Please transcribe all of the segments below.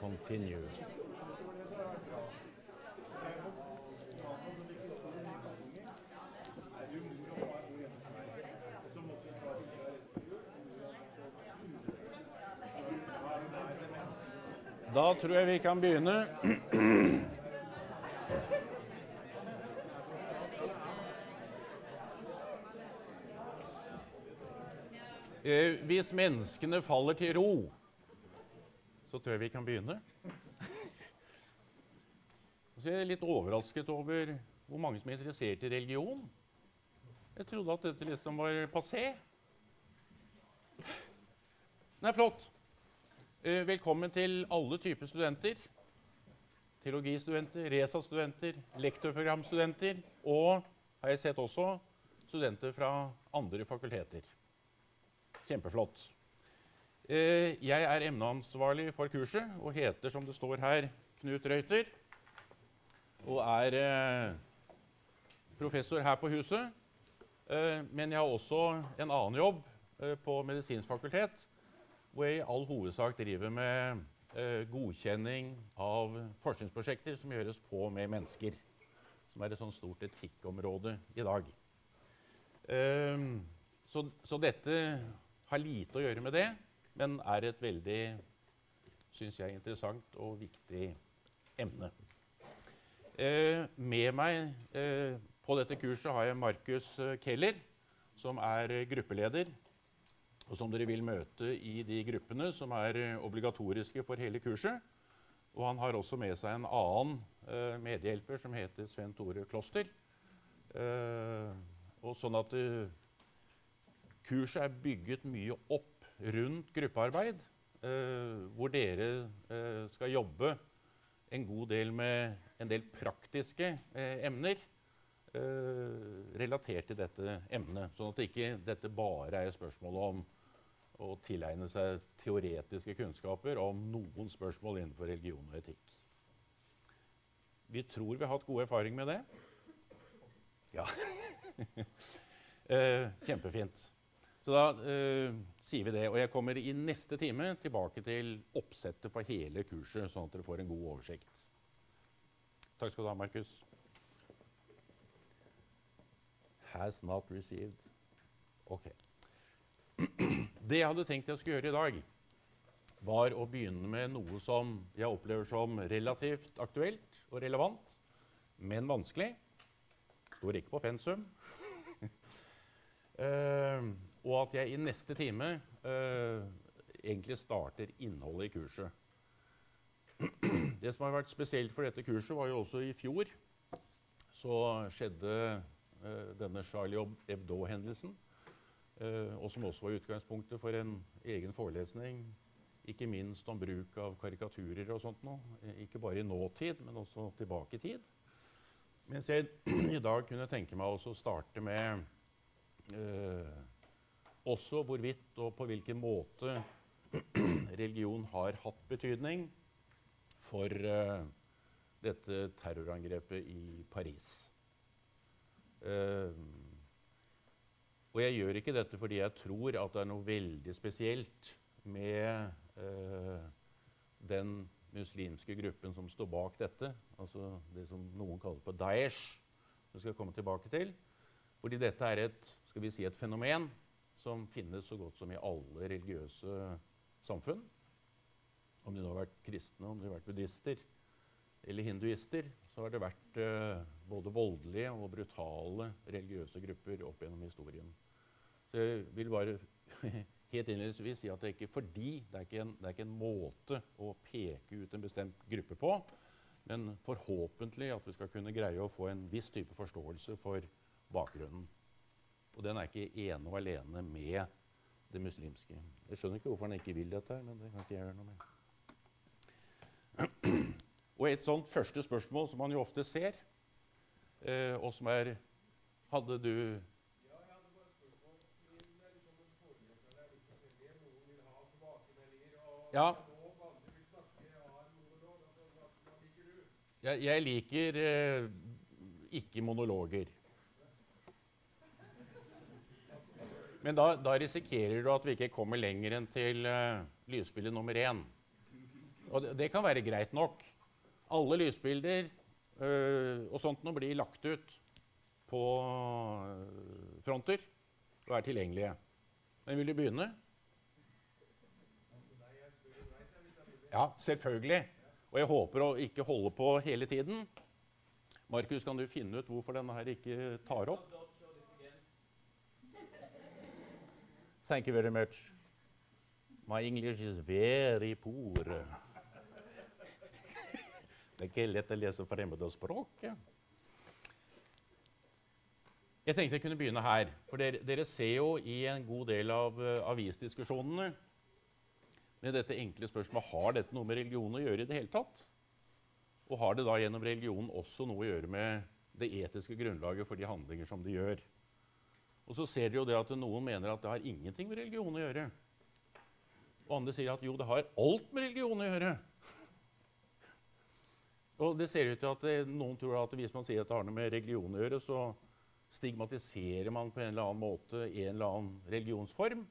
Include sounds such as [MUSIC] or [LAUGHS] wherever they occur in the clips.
continue. Da tror jeg vi kan begynne. Eh, hvis menneskene faller til ro, så tror jeg vi kan begynne. Så jeg er litt overrasket over hvor mange som er interessert i religion. Jeg trodde at dette liksom var passé. Nei, flott. Eh, velkommen til alle typer studenter. Teologistudenter, RESA-studenter, lektorprogramstudenter og har jeg sett også studenter fra andre fakulteter. Kjempeflott. Eh, jeg er emneansvarlig for kurset og heter, som det står her, Knut Røyter. Og er eh, professor her på huset. Eh, men jeg har også en annen jobb på medisinsk fakultet, hvor jeg i all hovedsak driver med godkjenning av forskningsprosjekter som gjøres på med mennesker. Som er et sånt stort etikkområde i dag. Så, så dette har lite å gjøre med det, men er et veldig synes jeg, interessant og viktig emne. Eh, med meg eh, på dette kurset har jeg Markus eh, Keller, som er gruppeleder. Og som dere vil møte i de gruppene som er eh, obligatoriske for hele kurset. Og han har også med seg en annen eh, medhjelper som heter Sven Tore Kloster. Eh, og sånn at Kurset er bygget mye opp rundt gruppearbeid, eh, hvor dere eh, skal jobbe en god del med en del praktiske eh, emner relatert til dette emnet. Sånn at ikke dette bare er spørsmålet spørsmål om å tilegne seg teoretiske kunnskaper om noen spørsmål innenfor religion og etikk. Vi tror vi har hatt god erfaring med det. Ja. [LAUGHS] eh, kjempefint. Så da uh, sier vi det. Og jeg kommer i neste time tilbake til oppsettet for hele kurset, sånn at dere får en god oversikt. Takk skal du ha, Markus. Has not received. Ok. [CLEARS THROAT] Det jeg hadde tenkt jeg skulle gjøre i dag, var å begynne med noe som jeg opplever som relativt aktuelt og relevant, men vanskelig. Står ikke på pensum. uh, [LAUGHS] Og at jeg i neste time eh, egentlig starter innholdet i kurset. [CLEARS THROAT] Det som har vært spesielt for dette kurset, var jo også i fjor så skjedde eh, denne Charlie Hebdo-hendelsen. Eh, og som også var utgangspunktet for en egen forelesning. Ikke minst om bruk av karikaturer og sånt noe. Ikke bare i nåtid, men også tilbake i tid. Mens jeg [CLEARS THROAT] i dag kunne tenke meg å starte med eh, også hvorvidt og på hvilken måte [CLEARS THROAT] religion har hatt betydning for uh, dette terrorangrepet i Paris. Uh, og jeg gjør ikke dette fordi jeg tror at det er noe veldig spesielt med uh, den muslimske gruppen som står bak dette, altså det som noen kaller for Daesh, som vi skal komme tilbake til. Fordi dette er et, skal vi si, et fenomen som finnes så godt som i alle religiøse samfunn. Om de nå har vært kristne, om de har vært buddhister eller hinduister, så har det vært uh, både voldelige og brutale religiøse grupper opp gjennom historien. Så jeg vil bare [LAUGHS] helt innledningsvis si at det er ikke fordi det er ikke, en, det er ikke en måte å peke ut en bestemt gruppe på, men forhåpentlig at vi skal kunne greie å få en viss type forståelse for bakgrunnen. Og den er ikke ene og alene med det muslimske. Jeg skjønner ikke hvorfor han ikke vil dette, men det kan ikke jeg gjøre noe med. [CLEARS THROAT] Og et sånt første spørsmål som man jo ofte ser, eh, og som er Hadde du ja, jeg jeg liker eh, ikke monologer. Men da, da, risikerer du at vi ikke kommer lenger enn til uh, lysbilde nummer én. Og det, det kan være greit nok. Alle lysbilder uh, og sånt nå blir lagt ut på uh, fronter og er tilgjengelige. Men vil du begynne? Ja, selvfølgelig. Og jeg håper å ikke holde på hele tiden. Markus, kan du finne ut hvorfor denne her ikke tar opp? Thank you very much. My English is very poor. Det er ikke lett å lese fremmede språk. Jeg tenkte jeg kunne begynne her. For dere, dere ser jo i en god del av uh, avisdiskusjonene med dette enkle spørsmålet har dette noe med religion å gjøre i det hele tatt. Og har det da gjennom religion også noe å gjøre med det etiske grunnlaget for de handlinger som de gjør? Og så ser dere jo det at noen mener at det har ingenting med religion å gjøre. Og andre sier at jo, det har alt med religion å gjøre. Og det ser ut til at det, Noen tror at hvis man sier at det har noe med religion å gjøre, så stigmatiserer man på en eller annen måte en eller annen religionsform.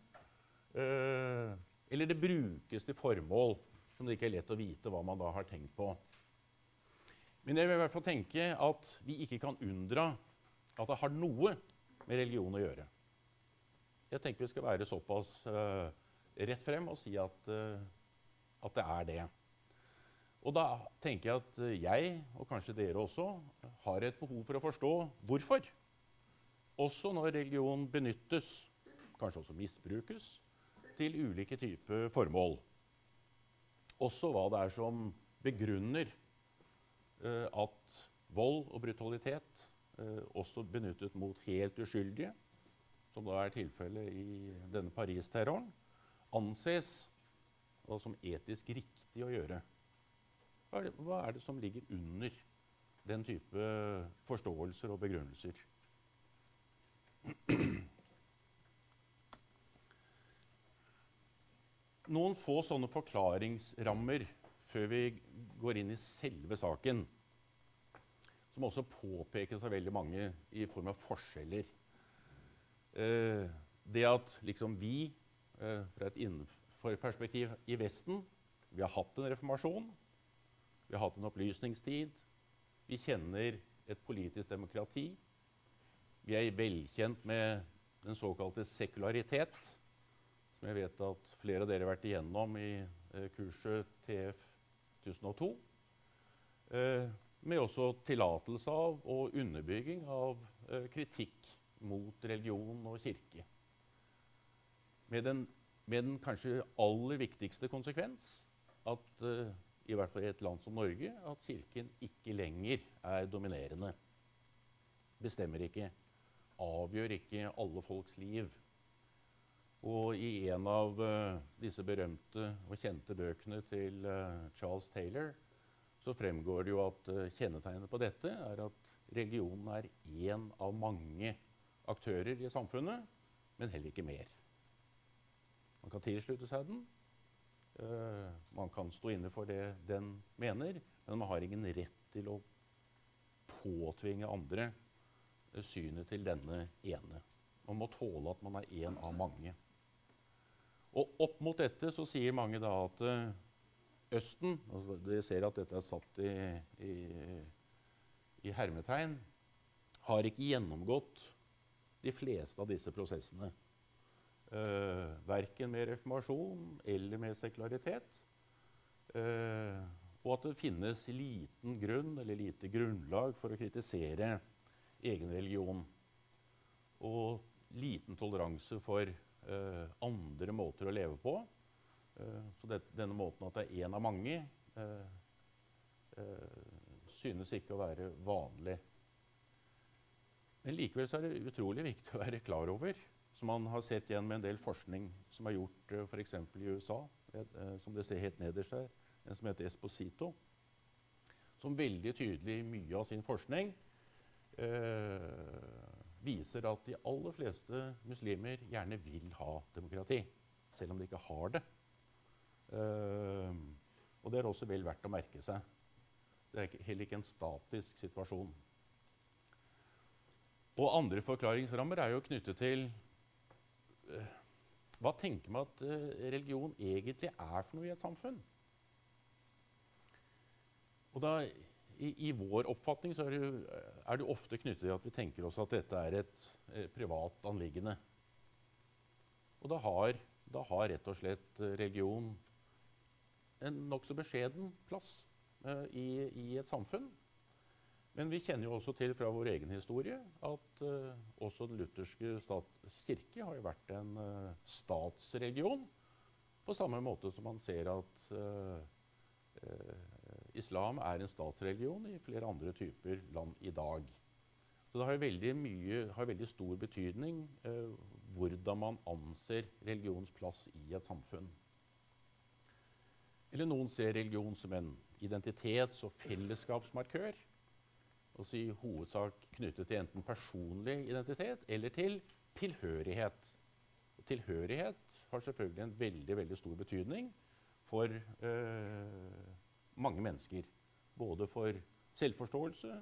Uh, eller det brukes til formål som det ikke er lett å vite hva man da har tenkt på. Men jeg vil i hvert fall tenke at vi ikke kan unndra at det har noe med religion å gjøre. Jeg tenker vi skal være såpass uh, rett frem og si at, uh, at det er det. Og da tenker jeg at jeg, og kanskje dere også, har et behov for å forstå hvorfor. Også når religion benyttes, kanskje også misbrukes, til ulike typer formål. Også hva det er som begrunner uh, at vold og brutalitet også benyttet mot helt uskyldige, som da er tilfellet i denne Paris-terroren, anses som etisk riktig å gjøre. Hva er, det, hva er, det, som ligger under den type forståelser og begrunnelser? Noen få sånne forklaringsrammer før vi går inn i selve saken, som også påpekes av veldig mange i form av forskjeller. Eh, det at liksom vi, eh, fra et innenforperspektiv i Vesten, vi har hatt en reformasjon, vi har hatt en opplysningstid. Vi kjenner et politisk demokrati. Vi er velkjent med den såkalte sekularitet, som jeg vet at flere av dere har vært igjennom i eh, kurset TF 1002. Eh, med også tillatelse av og underbygging av eh, kritikk mot religion og kirke. Med den, med den kanskje aller viktigste konsekvens at eh, i hvert fall i et land som Norge, at Kirken ikke lenger er dominerende. Bestemmer ikke. Avgjør ikke alle folks liv. Og i en av uh, disse berømte og kjente bøkene til uh, Charles Taylor så fremgår det jo at uh, kjennetegnet på dette er at religionen er én av mange aktører i samfunnet, men heller ikke mer. Man kan tilslutte seg den, Uh, man kan stå inne for det den mener, men man har ingen rett til å påtvinge andre uh, synet til denne ene. Man må tåle at man er én av mange. Og opp mot dette så sier mange da at Østen altså Dere ser at dette er satt i, i, i hermetegn. Har ikke gjennomgått de fleste av disse prosessene. Uh, verken med reformasjon eller med sekularitet. Uh, og at det finnes liten grunn eller lite grunnlag for å kritisere egen religion. Og liten toleranse for uh, andre måter å leve på. Så det, denne måten at det er én av mange, synes ikke å være vanlig. Men likevel er det utrolig viktig å være klar over som man har sett igjen med en del forskning som er gjort f.eks. i USA, som det ser helt nederst her, en som heter Esposito, som veldig tydelig i mye av sin forskning uh, viser at de aller fleste muslimer gjerne vil ha demokrati, selv om de ikke har det. Uh, og det er også vel verdt å merke seg. Det er heller ikke en statisk situasjon. Og andre forklaringsrammer er jo knyttet til hva tenker man at uh, religion egentlig er for noe i et samfunn? Og da, i, i, vår oppfatning så er det, er det, ofte knyttet til at vi tenker oss at dette er et eh, privat anliggende. Og da har, da har, rett og slett religion en nokså beskjeden plass eh, i, i, et samfunn. Men vi kjenner jo også til fra vår egen historie at eh, også den lutherske stats kirke har jo vært en eh, statsreligion. På samme måte som man ser at uh, islam er en statsreligion i flere andre typer land i dag. Så det har veldig, mye, har veldig stor betydning uh, hvordan man anser religions plass i et samfunn. Eller noen ser religion som en identitets- og fellesskapsmarkør. Også i hovedsak knyttet til enten personlig identitet eller til tilhørighet. Og tilhørighet har selvfølgelig en veldig, veldig stor betydning for eh, mange mennesker. Både for selvforståelse,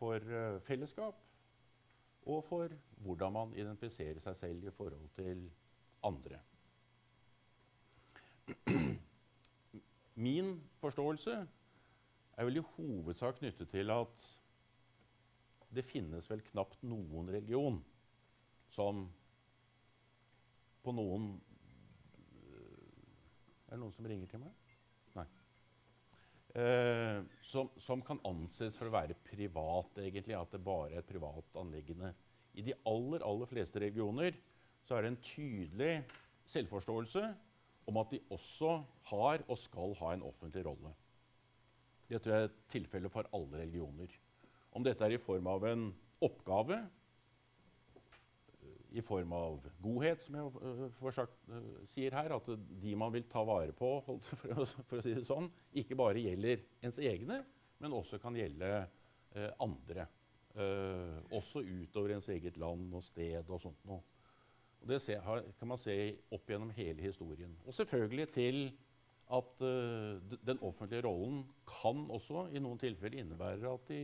for eh, fellesskap og for hvordan man identifiserer seg selv i forhold til andre. Min forståelse er vel i hovedsak knyttet til at det finnes vel knapt noen religion som på noen Er det noen som ringer til meg? Nei. Eh, som, som, kan anses for å være privat, egentlig. At det bare er et privat anliggende. I de aller, aller fleste religioner så er det en tydelig selvforståelse om at de også har og skal ha en offentlig rolle. Det tror jeg er tilfellet for alle religioner. Om dette er i form av en oppgave i form av godhet, som jeg uh, sagt, uh, sier her. At de man vil ta vare på, for å, for å si det sånn, ikke bare gjelder ens egne, men også kan gjelde eh, andre. også utover ens eget land og sted og sånt noe. Og det se, har, kan man se opp gjennom hele historien. Og selvfølgelig til at den offentlige rollen kan også i noen tilfeller innebære at de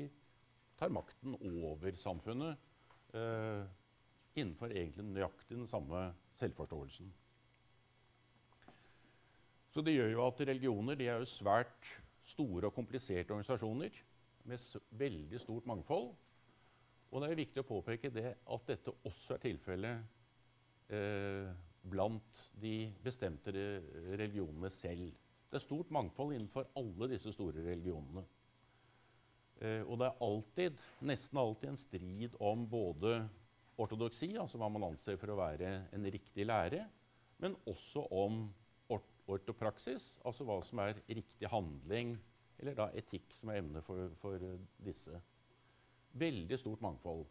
tar makten over samfunnet innenfor egentlig nøyaktig den samme selvforståelsen. Så det gjør jo at religioner de er jo svært store og kompliserte organisasjoner med veldig stort mangfold. Og det er viktig å påpeke det at dette også er tilfellet blant de bestemte religionene selv. Det er stort mangfold innenfor alle disse store religionene. Eh, og det er alltid, nesten alltid en strid om både ortodoksi, altså hva man anser for å være en riktig lære, men også om ort ortopraksis, altså hva som er riktig handling, eller da etikk, som er emnet for, for disse. Veldig stort mangfold.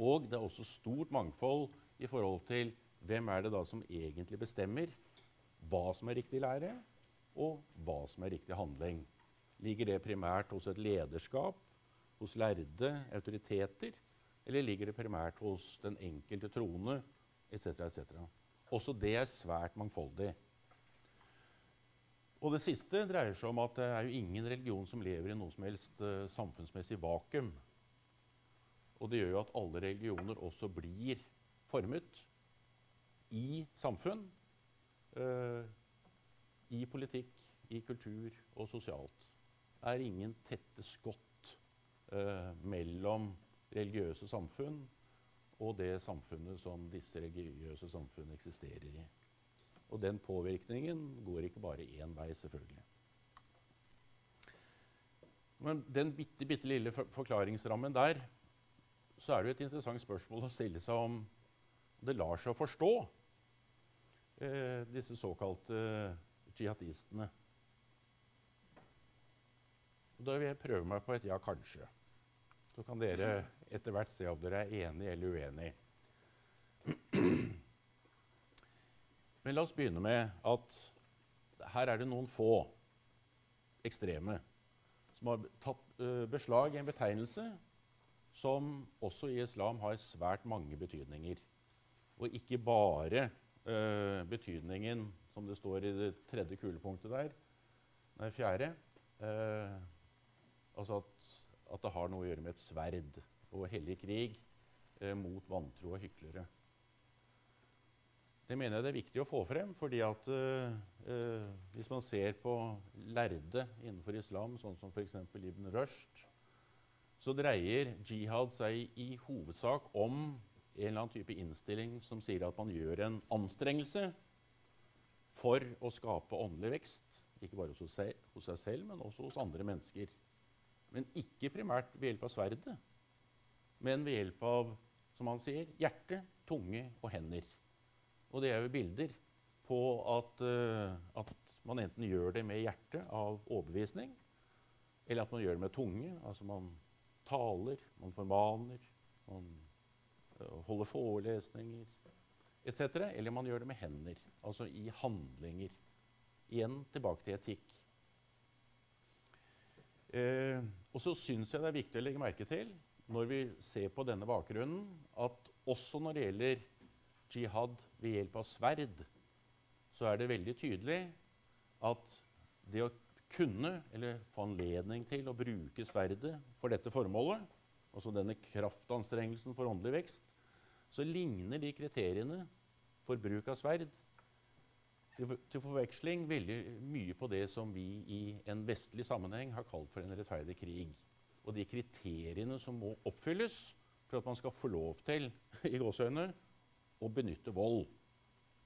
Og det er også stort mangfold i forhold til hvem er det da som egentlig bestemmer hva som er riktig lære, og hva som er riktig handling. Ligger det primært hos et lederskap, hos lærde autoriteter, eller ligger det primært hos den enkelte troende etc.? Et Også det er svært mangfoldig. Og det siste dreier seg om at det er jo ingen religion som lever i noe som helst uh, samfunnsmessig vakuum. Og det gjør jo at alle religioner også blir formet i samfunn, uh, i politikk, i kultur og sosialt. Det er ingen tette skott uh, mellom religiøse samfunn og det samfunnet som disse religiøse samfunn eksisterer i. Og den påvirkningen går ikke bare én vei, selvfølgelig. Men den bitte, bitte lille forklaringsrammen der, så er det jo et interessant spørsmål å stille seg om det lar seg forstå, eh, disse såkalte jihadistene. Da vil jeg prøve meg på et ja, kanskje. Så kan dere etter hvert se om dere er enige eller uenige. [CLEARS THROAT] Men la oss begynne med at her er det noen få ekstreme som har tatt uh, beslag i en betegnelse som også i islam har svært mange betydninger. Og ikke bare eh, betydningen som det står i det tredje kulepunktet der, nei, fjerde. eh, altså at at det har noe å gjøre med et sverd og hellig krig eh, mot vantro og hyklere. Det mener jeg det er viktig å få frem, fordi at eh, eh, hvis man ser på lærde innenfor islam, sånn som f.eks. Ibn Rushd, så dreier jihad seg i hovedsak om en eller annen type innstilling som sier at man gjør en anstrengelse for å skape åndelig vekst. Ikke bare hos seg, hos seg selv, men også hos andre mennesker. Men ikke primært ved hjelp av sverdet, men ved hjelp av som han sier, hjerte, tunge og hender. Og det er jo bilder på at, uh, at man enten gjør det med hjertet av overbevisning, eller at man gjør det med tunge. Altså man taler, man formaner, man uh, holder forelesninger etc. Eller man gjør det med hender, altså i handlinger. Igjen tilbake til etikk. Eh, og så syns jeg det er viktig å legge merke til når vi ser på denne bakgrunnen, at også når det gjelder jihad ved hjelp av sverd, så er det veldig tydelig at det å kunne, eller få anledning til å bruke sverdet for dette formålet, altså denne kraftanstrengelsen for åndelig vekst, så ligner de kriteriene for bruk av sverd til, til forveksling veldig mye på det som vi i en vestlig sammenheng har kalt for en rettferdig krig. Og de kriteriene som må oppfylles for at man skal få lov til [LAUGHS] i gåsøgne, å benytte vold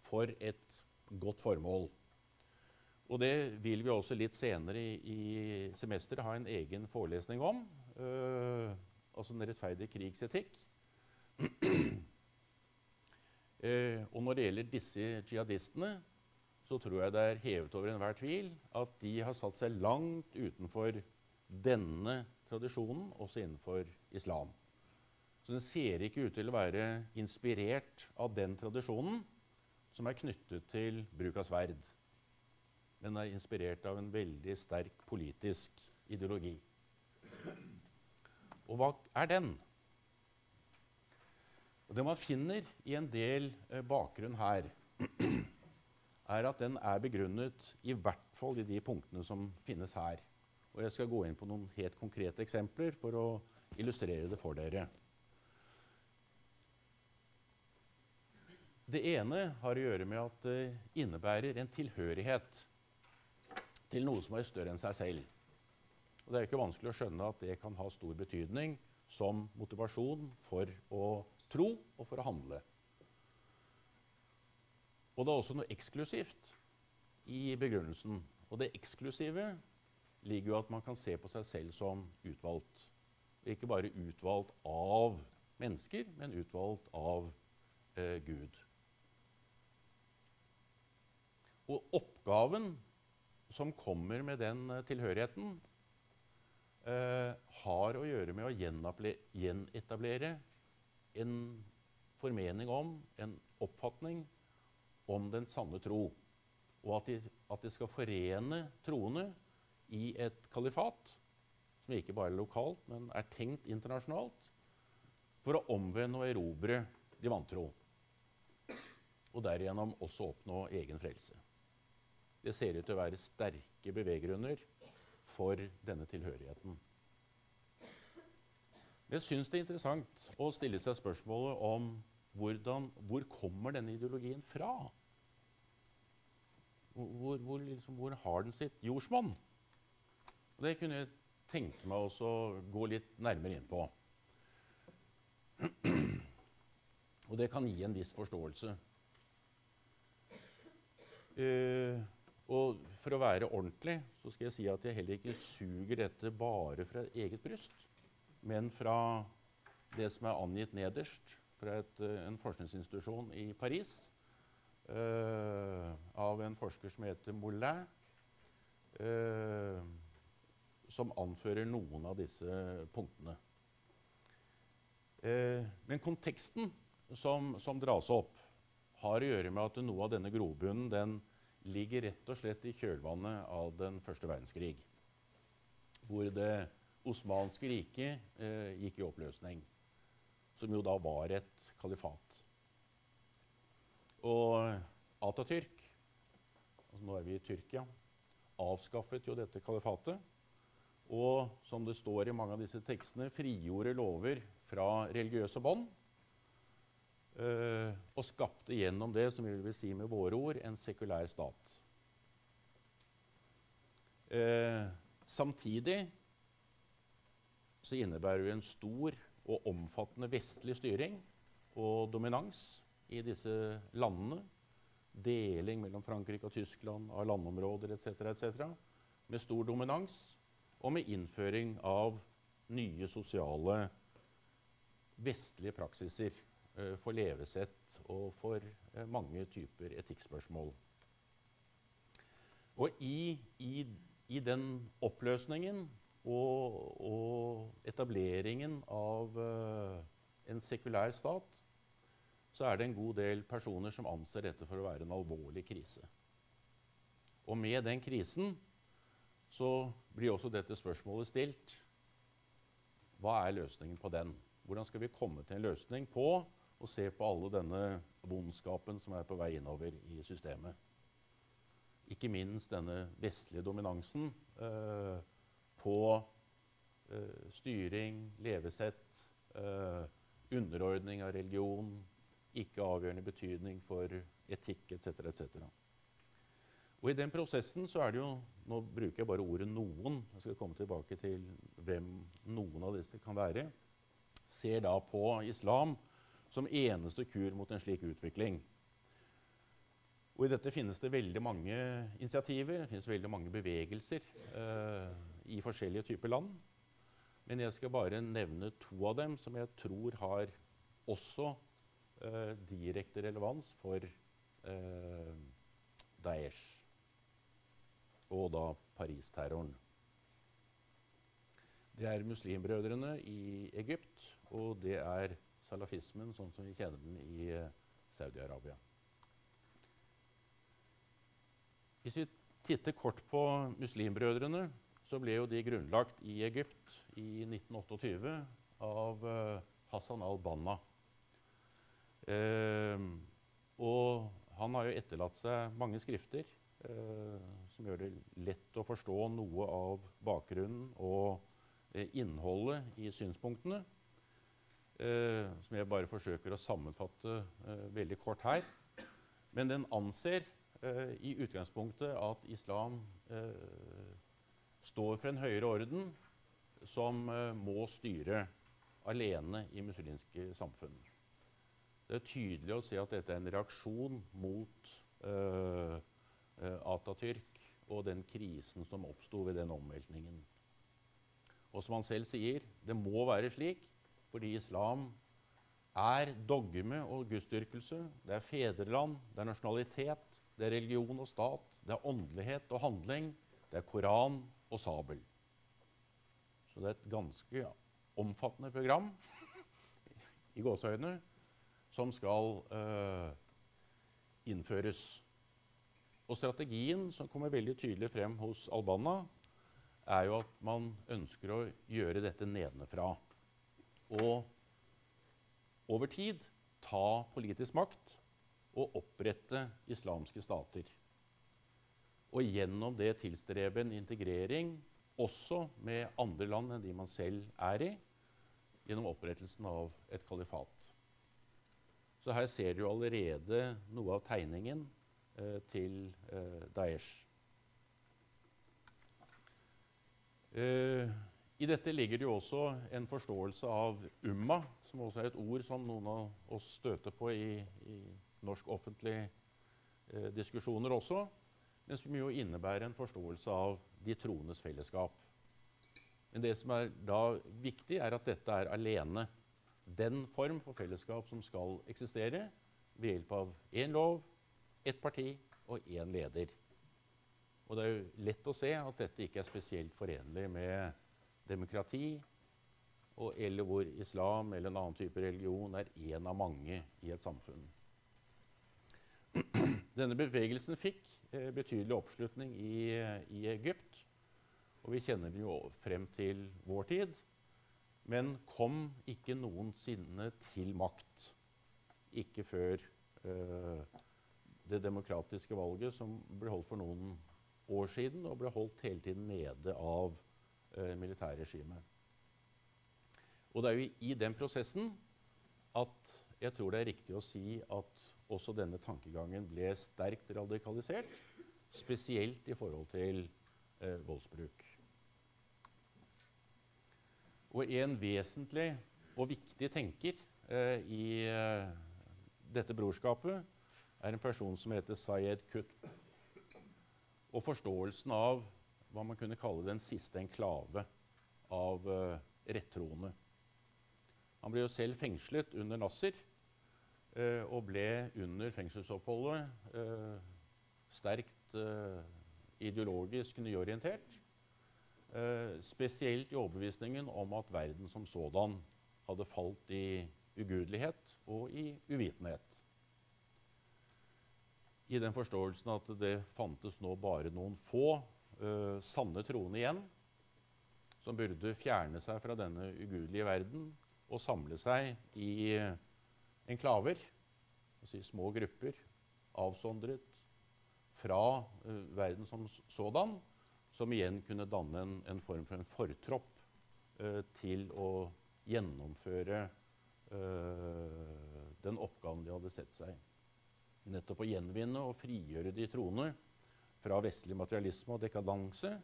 for et godt formål. Og det vil vi også litt senere i, i semesteret ha en egen forelesning om. Uh, altså den rettferdige krigsetikk. [CLEARS THROAT] Eh, og når det gjelder disse jihadistene, så tror jeg det er hevet over enhver tvil at de har satt seg langt utenfor denne tradisjonen, også innenfor islam. Så den ser ikke ut til å være inspirert av den tradisjonen som er knyttet til bruk av sverd. Den er inspirert av en veldig sterk politisk ideologi. Og hva er den? Og det man finner i en del eh, bakgrunn her, [CLEARS THROAT] er at den er begrunnet i hvert fall i de punktene som finnes her. Og jeg skal gå inn på noen helt konkrete eksempler for å illustrere det for dere. Det ene har å gjøre med at det innebærer en tilhørighet til noe som er større enn seg selv. Og Det er ikke vanskelig å skjønne at det kan ha stor betydning som motivasjon for å tro og for å handle. Og det er også noe eksklusivt i begrunnelsen. Og det eksklusive ligger jo at man kan se på seg selv som utvalgt. Ikke bare utvalgt av mennesker, men utvalgt av eh, Gud. Og oppgaven som kommer med den uh, tilhørigheten, har å gjøre med å gjenetablere en formening om, en oppfatning om den sanne tro. Og at de, at de skal forene troende i et kalifat, som ikke bare er lokalt, men er tenkt internasjonalt, for å omvende og erobre de vantro. Og derigjennom også oppnå egen frelse. Det ser ut til å være sterke beveggrunner for denne tilhørigheten. Jeg syns det er interessant å stille seg spørsmålet om hvordan, hvor kommer denne ideologien fra? Hvor, hvor, liksom, hvor har den sitt jordsmonn? Det kunne jeg tenke meg også å gå litt nærmere inn på. [CLEARS THROAT] Og det kan gi en viss forståelse. Uh, og for å være ordentlig så skal jeg si at jeg heller ikke suger dette bare fra eget bryst, men fra det som er angitt nederst fra et, eh, en forskningsinstitusjon i Paris uh, av en forsker som heter Moulin, uh, som anfører noen av disse punktene. Uh, men konteksten som, som, dras opp, har å gjøre med at noe av denne grobunnen den ligger rett og slett i kjølvannet av den første verdenskrig. Hvor det osmanske riket eh, gikk i oppløsning. Som jo da var et kalifat. Og Atatürk, altså nå er vi i Tyrkia, avskaffet jo dette kalifatet. Og som det står i mange av disse tekstene, frigjorde lover fra religiøse bånd. Eh, og skapte gjennom det, som vi vil si med våre ord, en sekulær stat. Eh, samtidig så innebærer det en stor og omfattende vestlig styring og dominans i disse landene. Deling mellom Frankrike og Tyskland av landområder etc. etc. Med stor dominans og med innføring av nye sosiale vestlige praksiser for levesett og for uh, mange typer etikkspørsmål. Og i, i, i den oppløsningen og, og etableringen av uh, en sekulær stat, så er det en god del personer som anser dette for å være en alvorlig krise. Og med den krisen så blir også dette spørsmålet stilt. Hva er løsningen på den? Hvordan skal vi komme til en løsning på å se på alle denne vondskapen som er på vei innover i systemet? Ikke minst denne vestlige dominansen eh, på eh, styring, levesett, eh, underordning av religion, ikke avgjørende betydning for etikk etc. etc. Og I den prosessen så er det jo Nå bruker jeg bare ordet 'noen'. Jeg skal komme tilbake til hvem noen av disse kan være. Ser da på islam som eneste kur mot en slik utvikling. Og I dette finnes det veldig mange initiativer, det finnes veldig mange bevegelser eh, i forskjellige typer land. Men jeg skal bare nevne to av dem som jeg tror har også eh, direkte relevans for eh, Daesh. Og da Paris-terroren. Det er muslimbrødrene i Egypt, og det er salafismen sånn som vi kjenner den i eh, Saudi-Arabia. Hvis vi titter kort på muslimbrødrene, så ble jo de grunnlagt i Egypt i 1928 av uh, Hassan al-Banna. Eh, og han har jo etterlatt seg mange skrifter eh, som gjør det lett å forstå noe av bakgrunnen og innholdet i synspunktene. Som jeg bare forsøker å sammenfatte veldig kort her. Men den anser uh, i utgangspunktet at islam uh, står for en høyere orden som uh, må styre alene i muslimske samfunn. Det er tydelig å se at dette er en reaksjon mot Atatürk og den krisen som oppsto ved den omveltningen. Og som han selv sier, det må være slik fordi islam er dogme og gudsdyrkelse. Det er fedreland, det er nasjonalitet, det er religion og stat, det er åndelighet og handling, det er Koran og sabel. Så det er et ganske omfattende program i gåseøyne som skal uh, innføres. Og strategien som kommer veldig tydelig frem hos Albana, er jo at man ønsker å gjøre dette nedenfra. Og over tid ta politisk makt og opprette islamske stater. Og gjennom det tilstrebe en integrering også med andre land enn de man selv er i, gjennom opprettelsen av et kalifat. Så her ser du allerede noe av tegningen eh, til eh, Daesh. Eh, I dette ligger det jo også en forståelse av umma, som også er et ord som noen av oss støter på i, i norsk offentlig eh, diskusjoner også, men som jo innebærer en forståelse av de troendes fellesskap. Men det som er da viktig, er at dette er alene den form for fellesskap som skal eksistere ved hjelp av én lov, ett parti og én leder. Og det er jo lett å se at dette ikke er spesielt forenlig med demokrati, og eller hvor islam eller en annen type religion er én av mange i et samfunn. [CLEARS THROAT] Denne bevegelsen fikk eh, betydelig oppslutning i, i, Egypt. Og vi kjenner den jo frem til vår tid. Men kom ikke noensinne til makt. Ikke før eh, det demokratiske valget som ble holdt for noen år siden, og ble holdt hele tiden nede av militærregimet. Og det er jo i den prosessen at jeg tror det er riktig å si at også denne tankegangen ble sterkt radikalisert, spesielt i forhold til eh, voldsbruk. Og en vesentlig og viktig tenker eh, i eh, dette brorskapet er en person som heter Sayed Qutb. Og forståelsen av hva man kunne kalle den siste enklave av uh, rettroende. Han ble jo selv fengslet under Nasser uh, og ble under fengselsoppholdet uh, sterkt ideologisk nyorientert. spesielt i overbevisningen om at verden som sådan hadde falt i ugudelighet og i uvitenhet i den forståelsen at det fantes nå bare noen få uh, sanne troende igjen som burde fjerne seg fra denne ugudelige verden og samle seg i uh, enklaver, si små grupper, avsondret fra uh, verden som sådan, som igjen kunne danne en, en form for en fortropp til å gjennomføre den oppgaven de hadde sett seg. Nettopp å gjenvinne og frigjøre de troende fra vestlig materialisme og dekadanse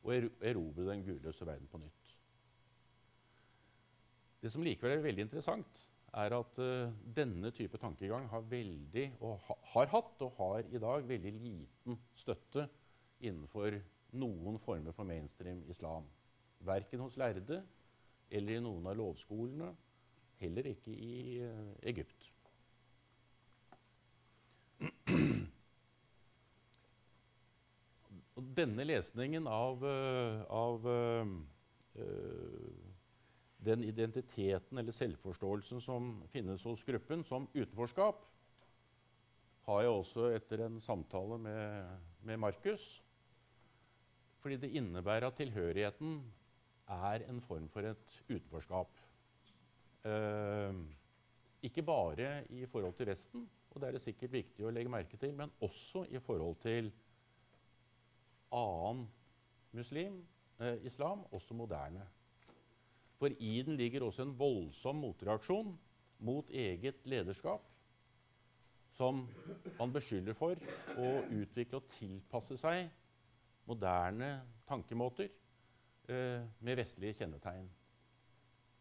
og erobre den gudløse verden på nytt. Det som likevel er veldig interessant, er at uh, denne type tankegang har, veldig, ha, har hatt og har i dag veldig liten støtte innenfor noen former for mainstream islam. Verken hos lærde eller i noen av lovskolene, heller ikke i uh, Egypt. Og denne lesningen av, eh, av uh, den identiteten eller selvforståelsen som finnes hos gruppen, som utenforskap, har jeg også etter en samtale med, med Markus. Fordi det innebærer at tilhørigheten er en form for et utenforskap. Uh, ikke bare i forhold til resten, og det er det sikkert viktig å legge merke til, men også i forhold til annen muslim, eh, islam, også moderne. For i den ligger også en voldsom motreaksjon mot eget lederskap, som han beskylder for å utvikle og tilpasse seg moderne tankemåter eh, med vestlige kjennetegn.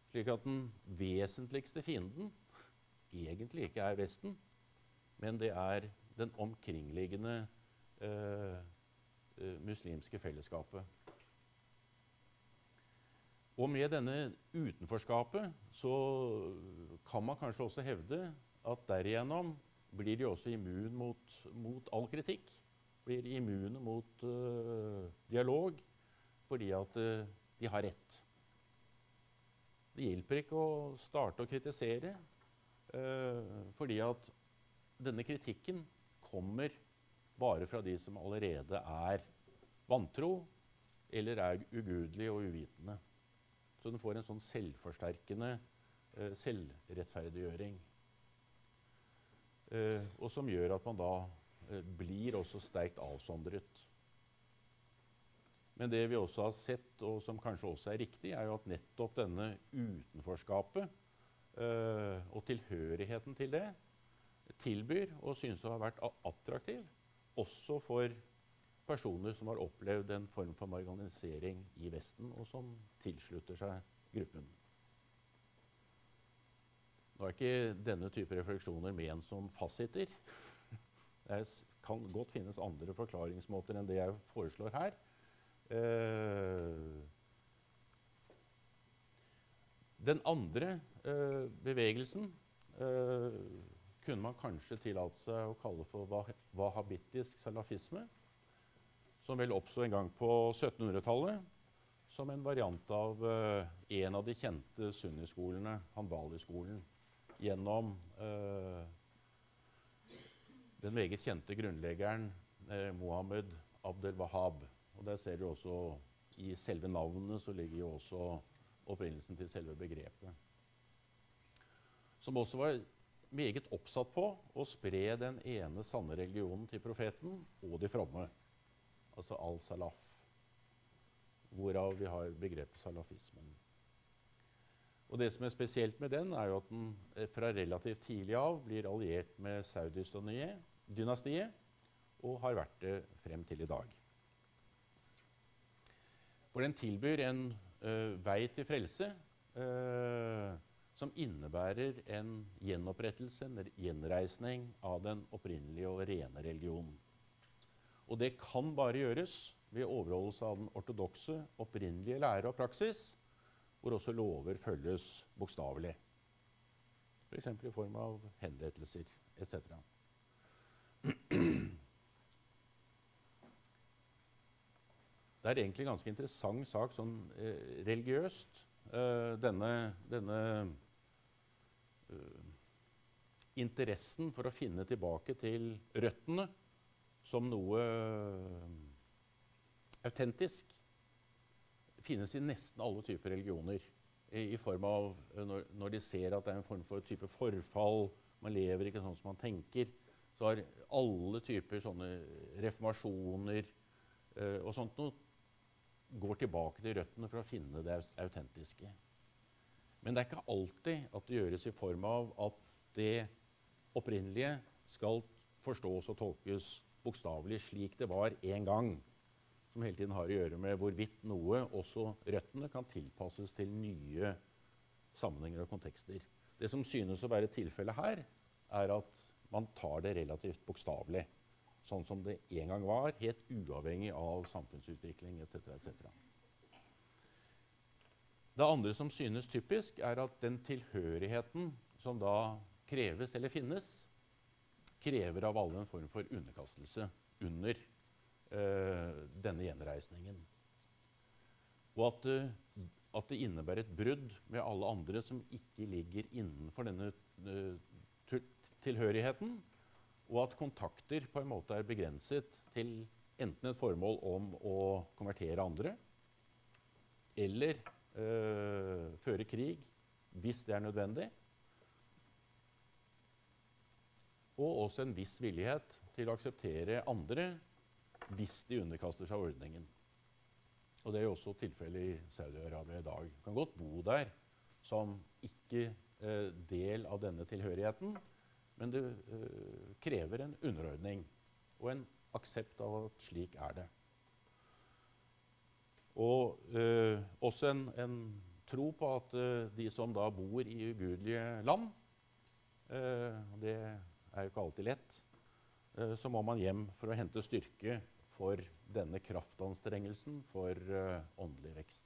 Slik at den vesentligste fienden egentlig ikke er Vesten, men det er den omkringliggende uh, muslimske fellesskapet. Og med denne utenforskapet så kan man kanskje også hevde at derigjennom blir de også immune mot, mot all kritikk. Blir immune mot uh, dialog fordi at de har rett. Det hjelper ikke å starte å kritisere, fordi at denne kritikken kommer bare fra de som allerede er vantro eller er ugudelige og uvitende. Så den får en sånn selvforsterkende eh, selvrettferdiggjøring. Eh, og som gjør at man da eh, blir også sterkt avsondret. Men det vi også har sett, og som kanskje også er riktig, er jo at nettopp denne utenforskapet eh, og tilhørigheten til det tilbyr og synes å ha vært attraktiv, også for personer som har opplevd en form for marginalisering i Vesten, og som tilslutter seg gruppen. Nå er ikke denne type refleksjoner ment som fasiter. Det kan godt finnes andre forklaringsmåter enn det jeg foreslår her. Eh, den andre eh, bevegelsen eh, kunne man kanskje tillate seg å kalle for wahhabittisk salafisme, som vel oppsto en gang på 1700-tallet som en variant av uh, en av de kjente sunniskolene, Hanbali-skolen, gjennom uh, den meget kjente grunnleggeren uh, Mohammed Abdel Wahab. Og der ser du også I selve navnet så ligger jo også opprinnelsen til selve begrepet. Som også var meget oppsatt på å spre den ene sanne religionen til profeten og de fromme. Altså al-salaf, hvorav vi har begrepet salafismen. Og det som er spesielt med den, er jo at den eh, fra relativt tidlig av blir alliert med Saudi-dynastiet, og har vært det frem til i dag. For den tilbyr en ø, vei til frelse uh, som innebærer en gjenopprettelse, en gjenreisning av den opprinnelige og rene religionen. Og det kan bare gjøres ved overholdelse av den ortodokse, opprinnelige lære og praksis, hvor også lover følges bokstavelig. F.eks. i form av henrettelser etc. Det er egentlig en ganske interessant sak sånn eh, religiøst. Eh, denne, denne interessen for å finne tilbake til røttene som noe autentisk finnes i nesten alle typer religioner. I, i form av når, når, de ser at det er en form for type forfall, man lever ikke sånn som man tenker, så har alle typer sånne reformasjoner eh, og sånt noe går tilbake til røttene for å finne det autentiske. Men det er ikke alltid at det gjøres i form av at det opprinnelige skal forstås og tolkes bokstavelig slik det var en gang som hele tiden har å gjøre med hvorvidt noe, også røttene, kan tilpasses til nye sammenhenger og kontekster. Det som synes å være tilfellet her, er at man tar det relativt bokstavelig. Sånn som det en gang var, helt uavhengig av samfunnsutvikling etc. etc. Det andre som synes typisk, er at den tilhørigheten som da kreves eller finnes, krever av alle en form for underkastelse under eh, denne gjenreisningen. Og at, uh, at, det innebærer et brudd med alle andre som ikke ligger innenfor denne uh, tilhørigheten, og at kontakter på en måte er begrenset til enten et formål om å konvertere andre, eller føre krig hvis det er nødvendig. Og også en viss villighet til å akseptere andre hvis de underkaster seg ordningen. Og Det er jo også tilfellet i Saudi-Arabia i dag. Du kan godt bo der som ikke eh, del av denne tilhørigheten, men det eh, krever en underordning og en aksept av at slik er det. Og eh, også en, en, tro på at eh, de som da bor i ugudelige land eh, Det er jo ikke alltid lett. Eh, så må man hjem for å hente styrke for denne kraftanstrengelsen for uh, åndelig vekst.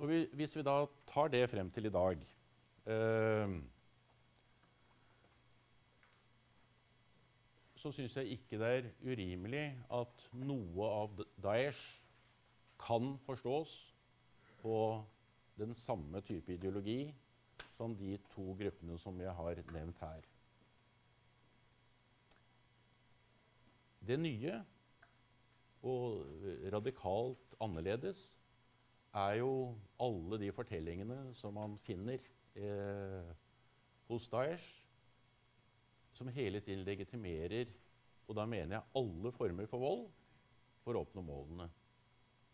Og vi, hvis vi da tar det frem til i dag så syns jeg ikke det er urimelig at noe av Daesh kan forstås på den samme type ideologi som de to gruppene som jeg har nevnt her. Det nye og radikalt annerledes er jo alle de fortellingene som man finner eh, hos Daesh, som hele tiden legitimerer og da mener jeg alle former for vold for å oppnå målene.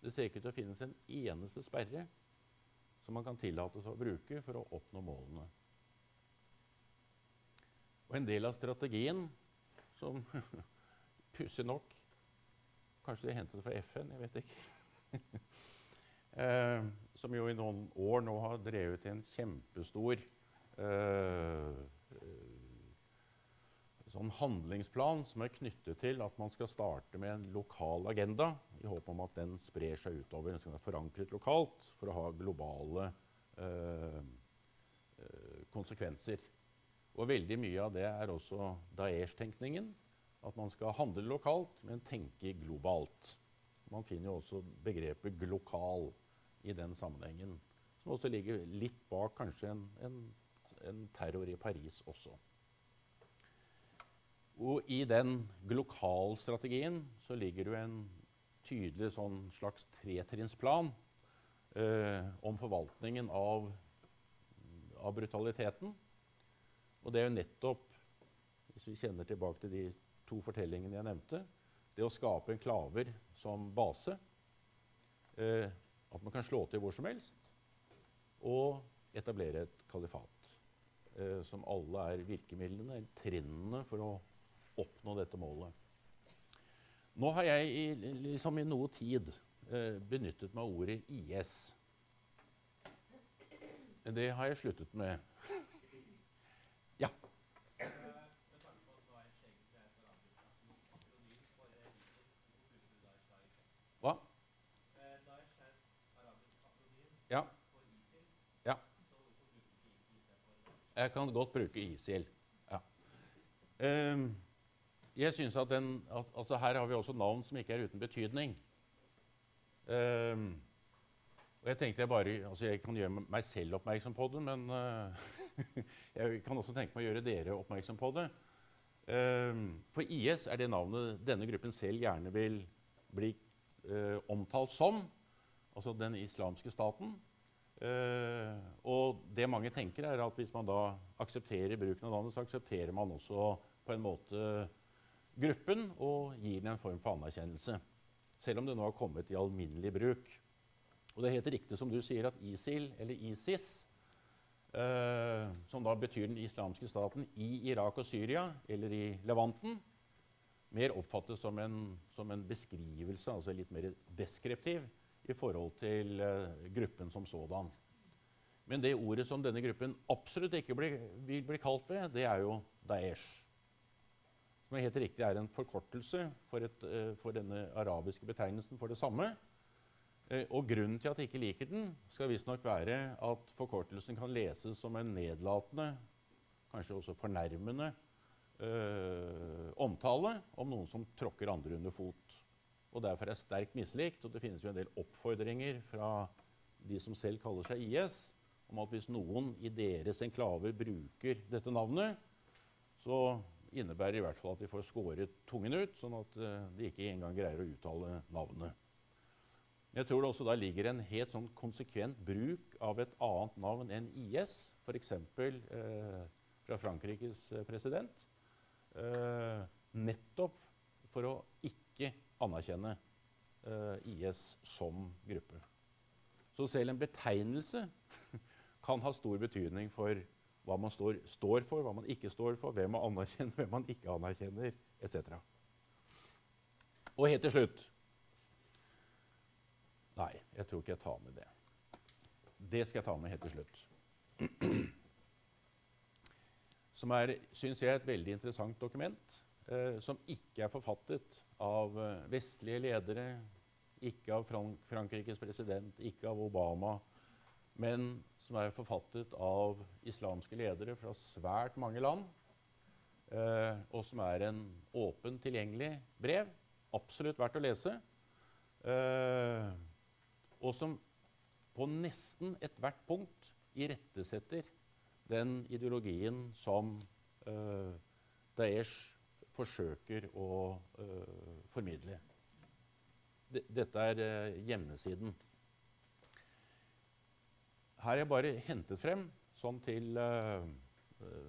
Det ser ikke ut til å finnes en eneste sperre som man kan tillate seg å bruke for å oppnå målene. Og en del av strategien som [LAUGHS] Pussig nok. Kanskje de hentet det fra FN, jeg vet ikke. [LAUGHS] eh, som jo i noen år nå har drevet en kjempestor eh, sånn handlingsplan som er knyttet til at man skal starte med en lokal agenda i håp om at den sprer seg utover. Den skal være forankret lokalt for å ha globale eh konsekvenser. Og veldig mye av det er også Daesh-tenkningen at man skal handle lokalt, men tenke globalt. Man finner jo også begrepet 'glokal' i den sammenhengen. Som også ligger litt bak kanskje en, en, en terror i Paris også. Og i den glokalstrategien så ligger det jo en tydelig sånn slags tretrinnsplan eh, om forvaltningen av, av, brutaliteten. Og det er jo nettopp, hvis vi kjenner tilbake til de to fortellingene jeg nevnte. Det å skape enklaver som base. Eh, at man kan slå til hvor som helst og etablere et kalifat. Eh, som alle er virkemidlene, eller trinnene, for å oppnå dette målet. Nå har jeg i, liksom i noe tid eh, benyttet meg av ordet IS. Det har jeg sluttet med. Ja. Ja. Jeg kan godt bruke ISIL. Ja. Um, jeg synes at den, at, altså Her har vi også navn som ikke er uten betydning. Um, og jeg tenkte jeg bare, altså jeg kan gjøre meg selv oppmerksom på det, men uh, [LAUGHS] jeg kan også tenke meg å gjøre dere oppmerksom på det. Um, for IS er det navnet denne gruppen selv gjerne vil bli uh, omtalt som. Altså den islamske staten. Uh, og det mange tenker, er at hvis man da aksepterer bruken av navnet, så aksepterer man også på en måte gruppen og gir den en form for anerkjennelse. Selv om det nå har kommet i alminnelig bruk. Og det er helt riktig som du sier, at ISIL, eller ISIS, eh, som da betyr den islamske staten i Irak og Syria, eller i Levanten, mer oppfattes som en, som en beskrivelse, altså litt mer deskriptiv, i forhold til eh, gruppen som sådan. Men det ordet som denne gruppen absolutt ikke blir, vil bli kalt ved, det er jo Daesh som er helt riktig er en forkortelse for, et, uh, for denne arabiske betegnelsen for det samme. Uh, og grunnen til at jeg ikke liker den, skal visstnok være at forkortelsen kan leses som en nedlatende, kanskje også fornærmende, øh, omtale om noen som tråkker andre under fot. Og derfor er sterkt mislikt. Og det finnes jo en del oppfordringer fra de som selv kaller seg IS, om at hvis noen i deres enklaver bruker dette navnet, så innebærer i hvert fall at de får skåret tungen ut, sånn at uh, de ikke engang greier å uttale navnet. Jeg tror det også da ligger en helt sånn konsekvent bruk av et annet navn enn IS, f.eks. Eh, fra Frankrikes uh, president, eh, nettopp for å ikke anerkjenne IS som gruppe. Så selv en betegnelse [LAUGHS] kan ha stor betydning for hva man står, står, for, hva man ikke står for, hvem man anerkjenner, [LAUGHS] hvem man ikke anerkjenner, etc. Og helt til slutt Nei, jeg tror ikke jeg tar med det. Det skal jeg ta med helt til slutt. [CLEARS THROAT] Som er, syns jeg, et veldig interessant dokument. Eh, som ikke er forfattet av eh, vestlige ledere, ikke av Frank Frankrikes president, ikke av Obama, men som er forfattet av islamske ledere fra svært mange land. Eh, og som er en åpen, tilgjengelig brev. Absolutt verdt å lese. Eh, og som på nesten ethvert punkt irettesetter den ideologien som eh, Daesh forsøker å eh, formidle. D dette er eh, hjemmesiden. Her har jeg bare hentet frem sånn til uh, uh,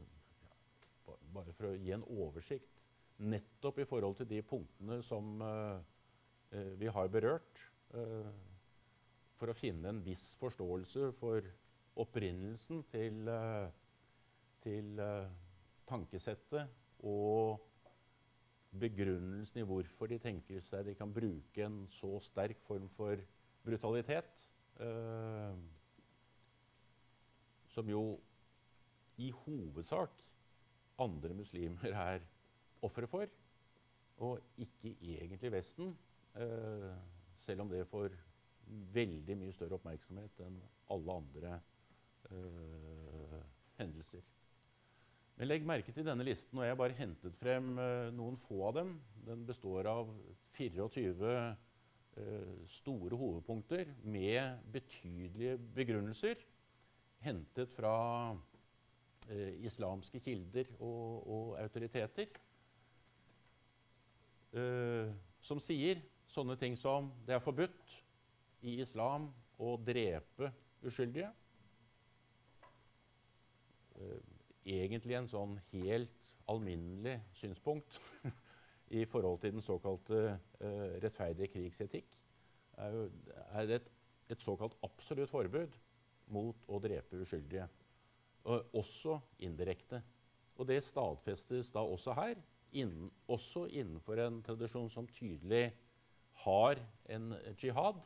Bare for å gi en oversikt. Nettopp i forhold til de punktene som uh, vi har berørt. for å finne en viss forståelse for opprinnelsen til, til tankesettet og begrunnelsen i hvorfor de tenker seg de kan bruke en så sterk form for brutalitet. Som jo i hovedsak andre muslimer er ofre for, og ikke egentlig Vesten, eh, selv om det får veldig mye større oppmerksomhet enn alle andre eh, hendelser. Men legg merke til denne listen, og jeg har bare hentet frem eh, noen få av dem. Den består av 24 eh, store hovedpunkter med betydelige begrunnelser hentet fra eh, islamske kilder og, og autoriteter. Eh, som sier sånne ting som det er forbudt i islam å drepe uskyldige. Eh, egentlig en sånn helt alminnelig synspunkt [LAUGHS] i forhold til den såkalte uh, rettferdige krigsetikk. Er, jo, er det et et såkalt absolutt forbud mot å drepe uskyldige. Og også indirekte. Og det stadfestes da også her, innen, også innenfor en tradisjon som tydelig har en jihad,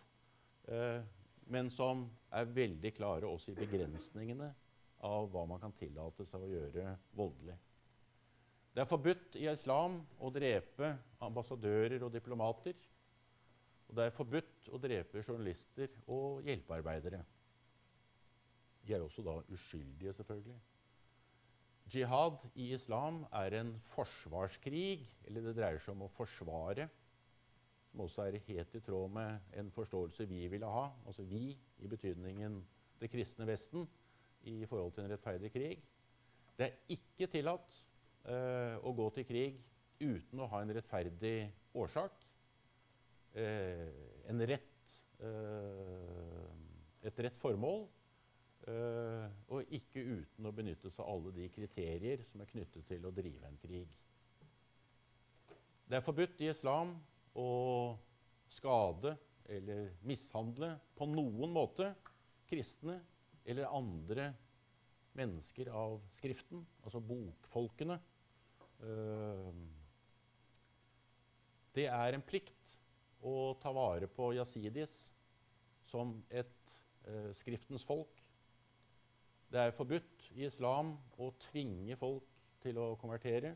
eh, men som er veldig klare også i begrensningene av hva man kan tillate seg å gjøre voldelig. Det er forbudt i islam å drepe ambassadører og diplomater. Og det er forbudt å drepe journalister og hjelpearbeidere. De er også da uskyldige, selvfølgelig. Jihad i islam er en forsvarskrig, eller det dreier seg om å forsvare. Som også er helt i tråd med en forståelse vi ville ha, altså vi i betydningen det kristne Vesten, i forhold til en rettferdig krig. Det er ikke tillatt uh, å gå til krig uten å ha en rettferdig årsak. Uh, en rett, uh, et rett formål. Og ikke uten å benytte seg av alle de kriterier som er knyttet til å drive en krig. Det er forbudt i islam å skade eller mishandle på noen måte kristne eller andre mennesker av Skriften, altså bokfolkene. Eh, det er en plikt å ta vare på jasidis som et eh, Skriftens folk. Det er forbudt i islam å tvinge folk til å konvertere.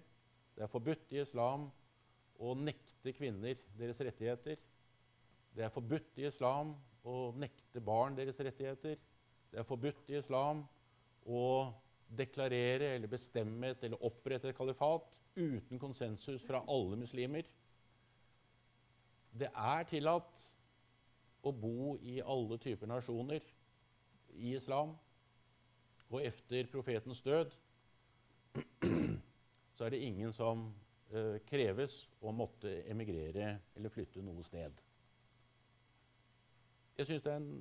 Det er forbudt i islam å nekte kvinner deres rettigheter. Det er forbudt i islam å nekte barn deres rettigheter. Det er forbudt i islam å deklarere eller bestemme et eller opprette et kalifat uten konsensus fra alle muslimer. Det er tillatt å bo i alle typer nasjoner i islam. Og etter profetens død så er det ingen som eh, kreves å måtte emigrere eller flytte noe sted. Jeg syns det er en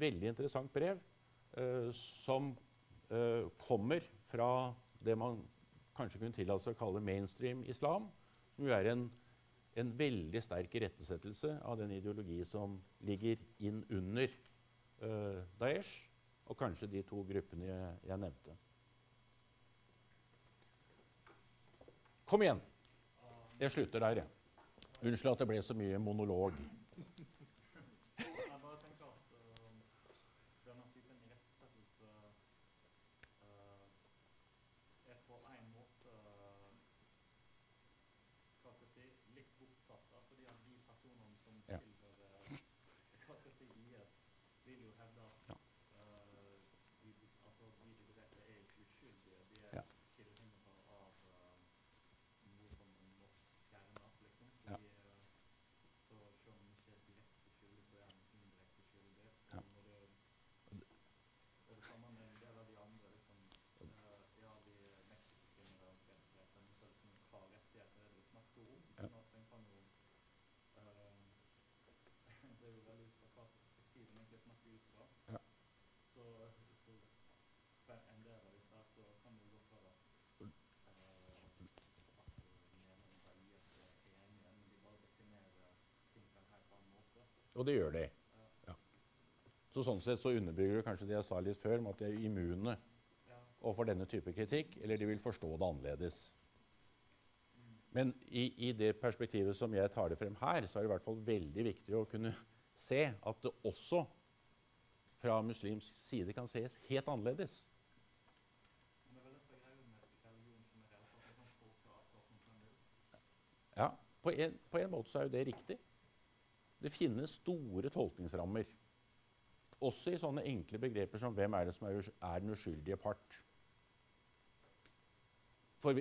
veldig interessant brev eh, som eh, kommer fra det man kanskje kunne tillate seg å kalle mainstream islam, som jo er en, en veldig sterk irettesettelse av den ideologi som ligger inn under uh, Daesh, og kanskje de to gruppene jeg, jeg nevnte. Kom igjen! Jeg slutter der, jeg. Unnskyld at det ble så mye monolog. Og det gjør de. Ja. Så sånn sett så underbygger det kanskje det jeg sa litt før, om at de er immune overfor denne type kritikk, eller de vil forstå det annerledes. Men i, i, det perspektivet som jeg tar det frem her, så er det i hvert fall veldig viktig å kunne se at det også fra muslimsk side kan ses helt annerledes. Ja, på en, på en måte så er jo det riktig. Det finnes store tolkningsrammer. Også i sånne enkle begreper som 'hvem er det som er, er den uskyldige part'? For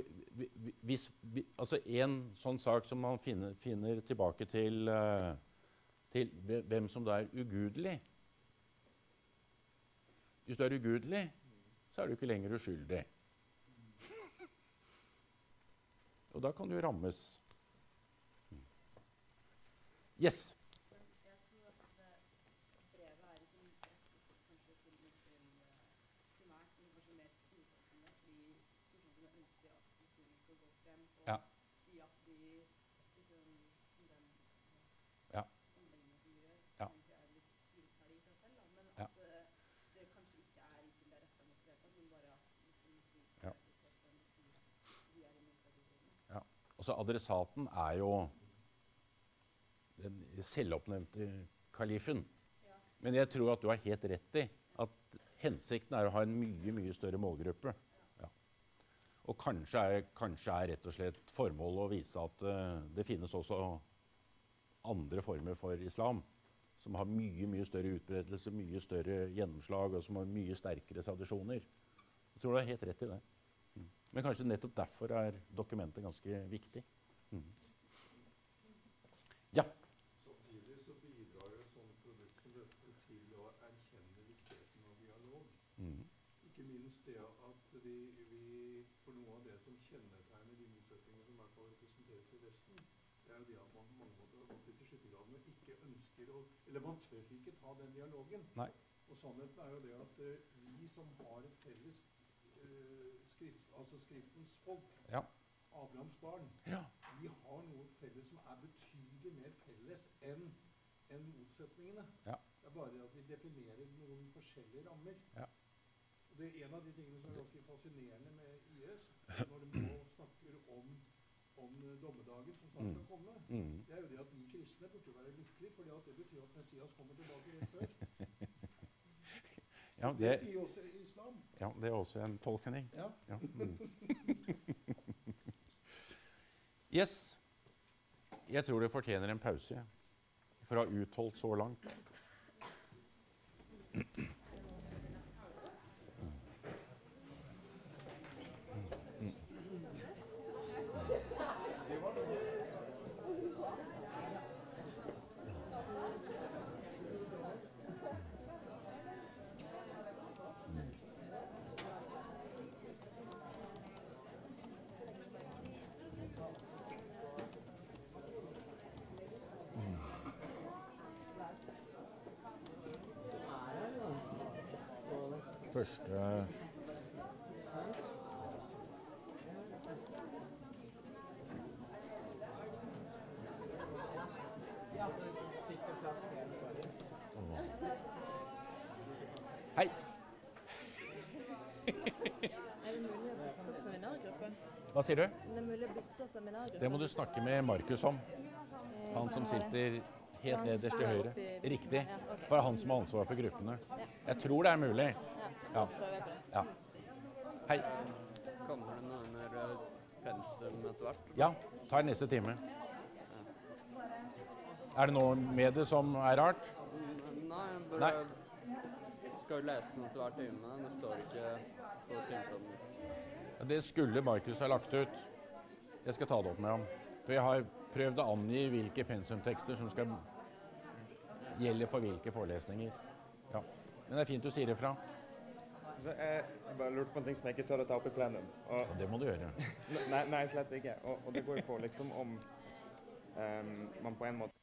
hvis, altså En sånn sak som man finner, finner tilbake til, uh, til, hvem som da er ugudelig Hvis du er ugudelig, så er du ikke lenger uskyldig. Og da kan du rammes. Yes? Altså, adressaten er jo den selvoppnevnte kalifen. Men jeg tror at du har helt rett i at hensikten er å ha en mye, mye større målgruppe. Ja. Og kanskje er, kanskje er rett og slett formålet å vise at uh, det finnes også andre former for islam som har mye mye større utbredelse, mye større gjennomslag, og som har mye sterkere tradisjoner. Jeg tror du har helt rett i det. Men kanskje nettopp derfor er dokumentet ganske viktig. Mm. Ja. Samtidig så bidrar jo et sånt produkt som dette til å erkjenne viktigheten av dialog. Mm. Ikke minst det at vi, vi For noe av det som kjennetegner de motsetningene som i hvert fall representeres i Vesten, det er jo det at man på mange måter har gått litt i og ikke ønsker å Eller man tør ikke ta den dialogen. Nei. Og sannheten er jo det at uh, vi som har et felles eh, skrift, altså Skriftens folk, Ja. Abrahams barn, ja. vi har noe felles som er betydelig mer felles enn en motsetningene. Ja. Det er bare at vi definerer noen forskjellige rammer. Ja. Det er en av de tingene som er ganske fascinerende med IS, når de nå snakker om, om dommedagen som snart skal komme. Mm. Det er jo det at vi kristne burde være lykkelige, fordi det betyr at Messias kommer tilbake rett før. [LAUGHS] Ja, Det det, sier også. Ja, det er også en tolkning. Ja. Ja. Mm. [LAUGHS] Yes. Jeg tror det fortjener en pause for å ha utholdt så langt. Første Hei. Er det mulig å bytte seminargruppe? Hva sier du? Det er mulig å bytte seminargruppe. Det må du snakke med Markus om. Han som sitter helt nederst til høyre. Riktig. For det er han som har ansvar for gruppene. Jeg tror det er mulig. Ja. ja. Hei. Kommer det noe under eh, pensum etter hvert? Ja, tar neste time. Er det noe med det som er rart? Mm, Nei, jeg Nei. skal jo lese den etter hver time. Det står ikke på timeplanen. Det skulle Markus ha lagt ut. Jeg skal ta det opp med ham. For jeg har prøvd å angi hvilke pensumtekster som skal gjelde for hvilke forelesninger. Ja. Men det er fint du sier ifra. Så jeg bare lurte på en ting som jeg ikke tør å ta opp i plenum. Og, ja, det må du gjøre. nei, nei, slett ikke. Og, og det går jo på liksom om um, man på en måte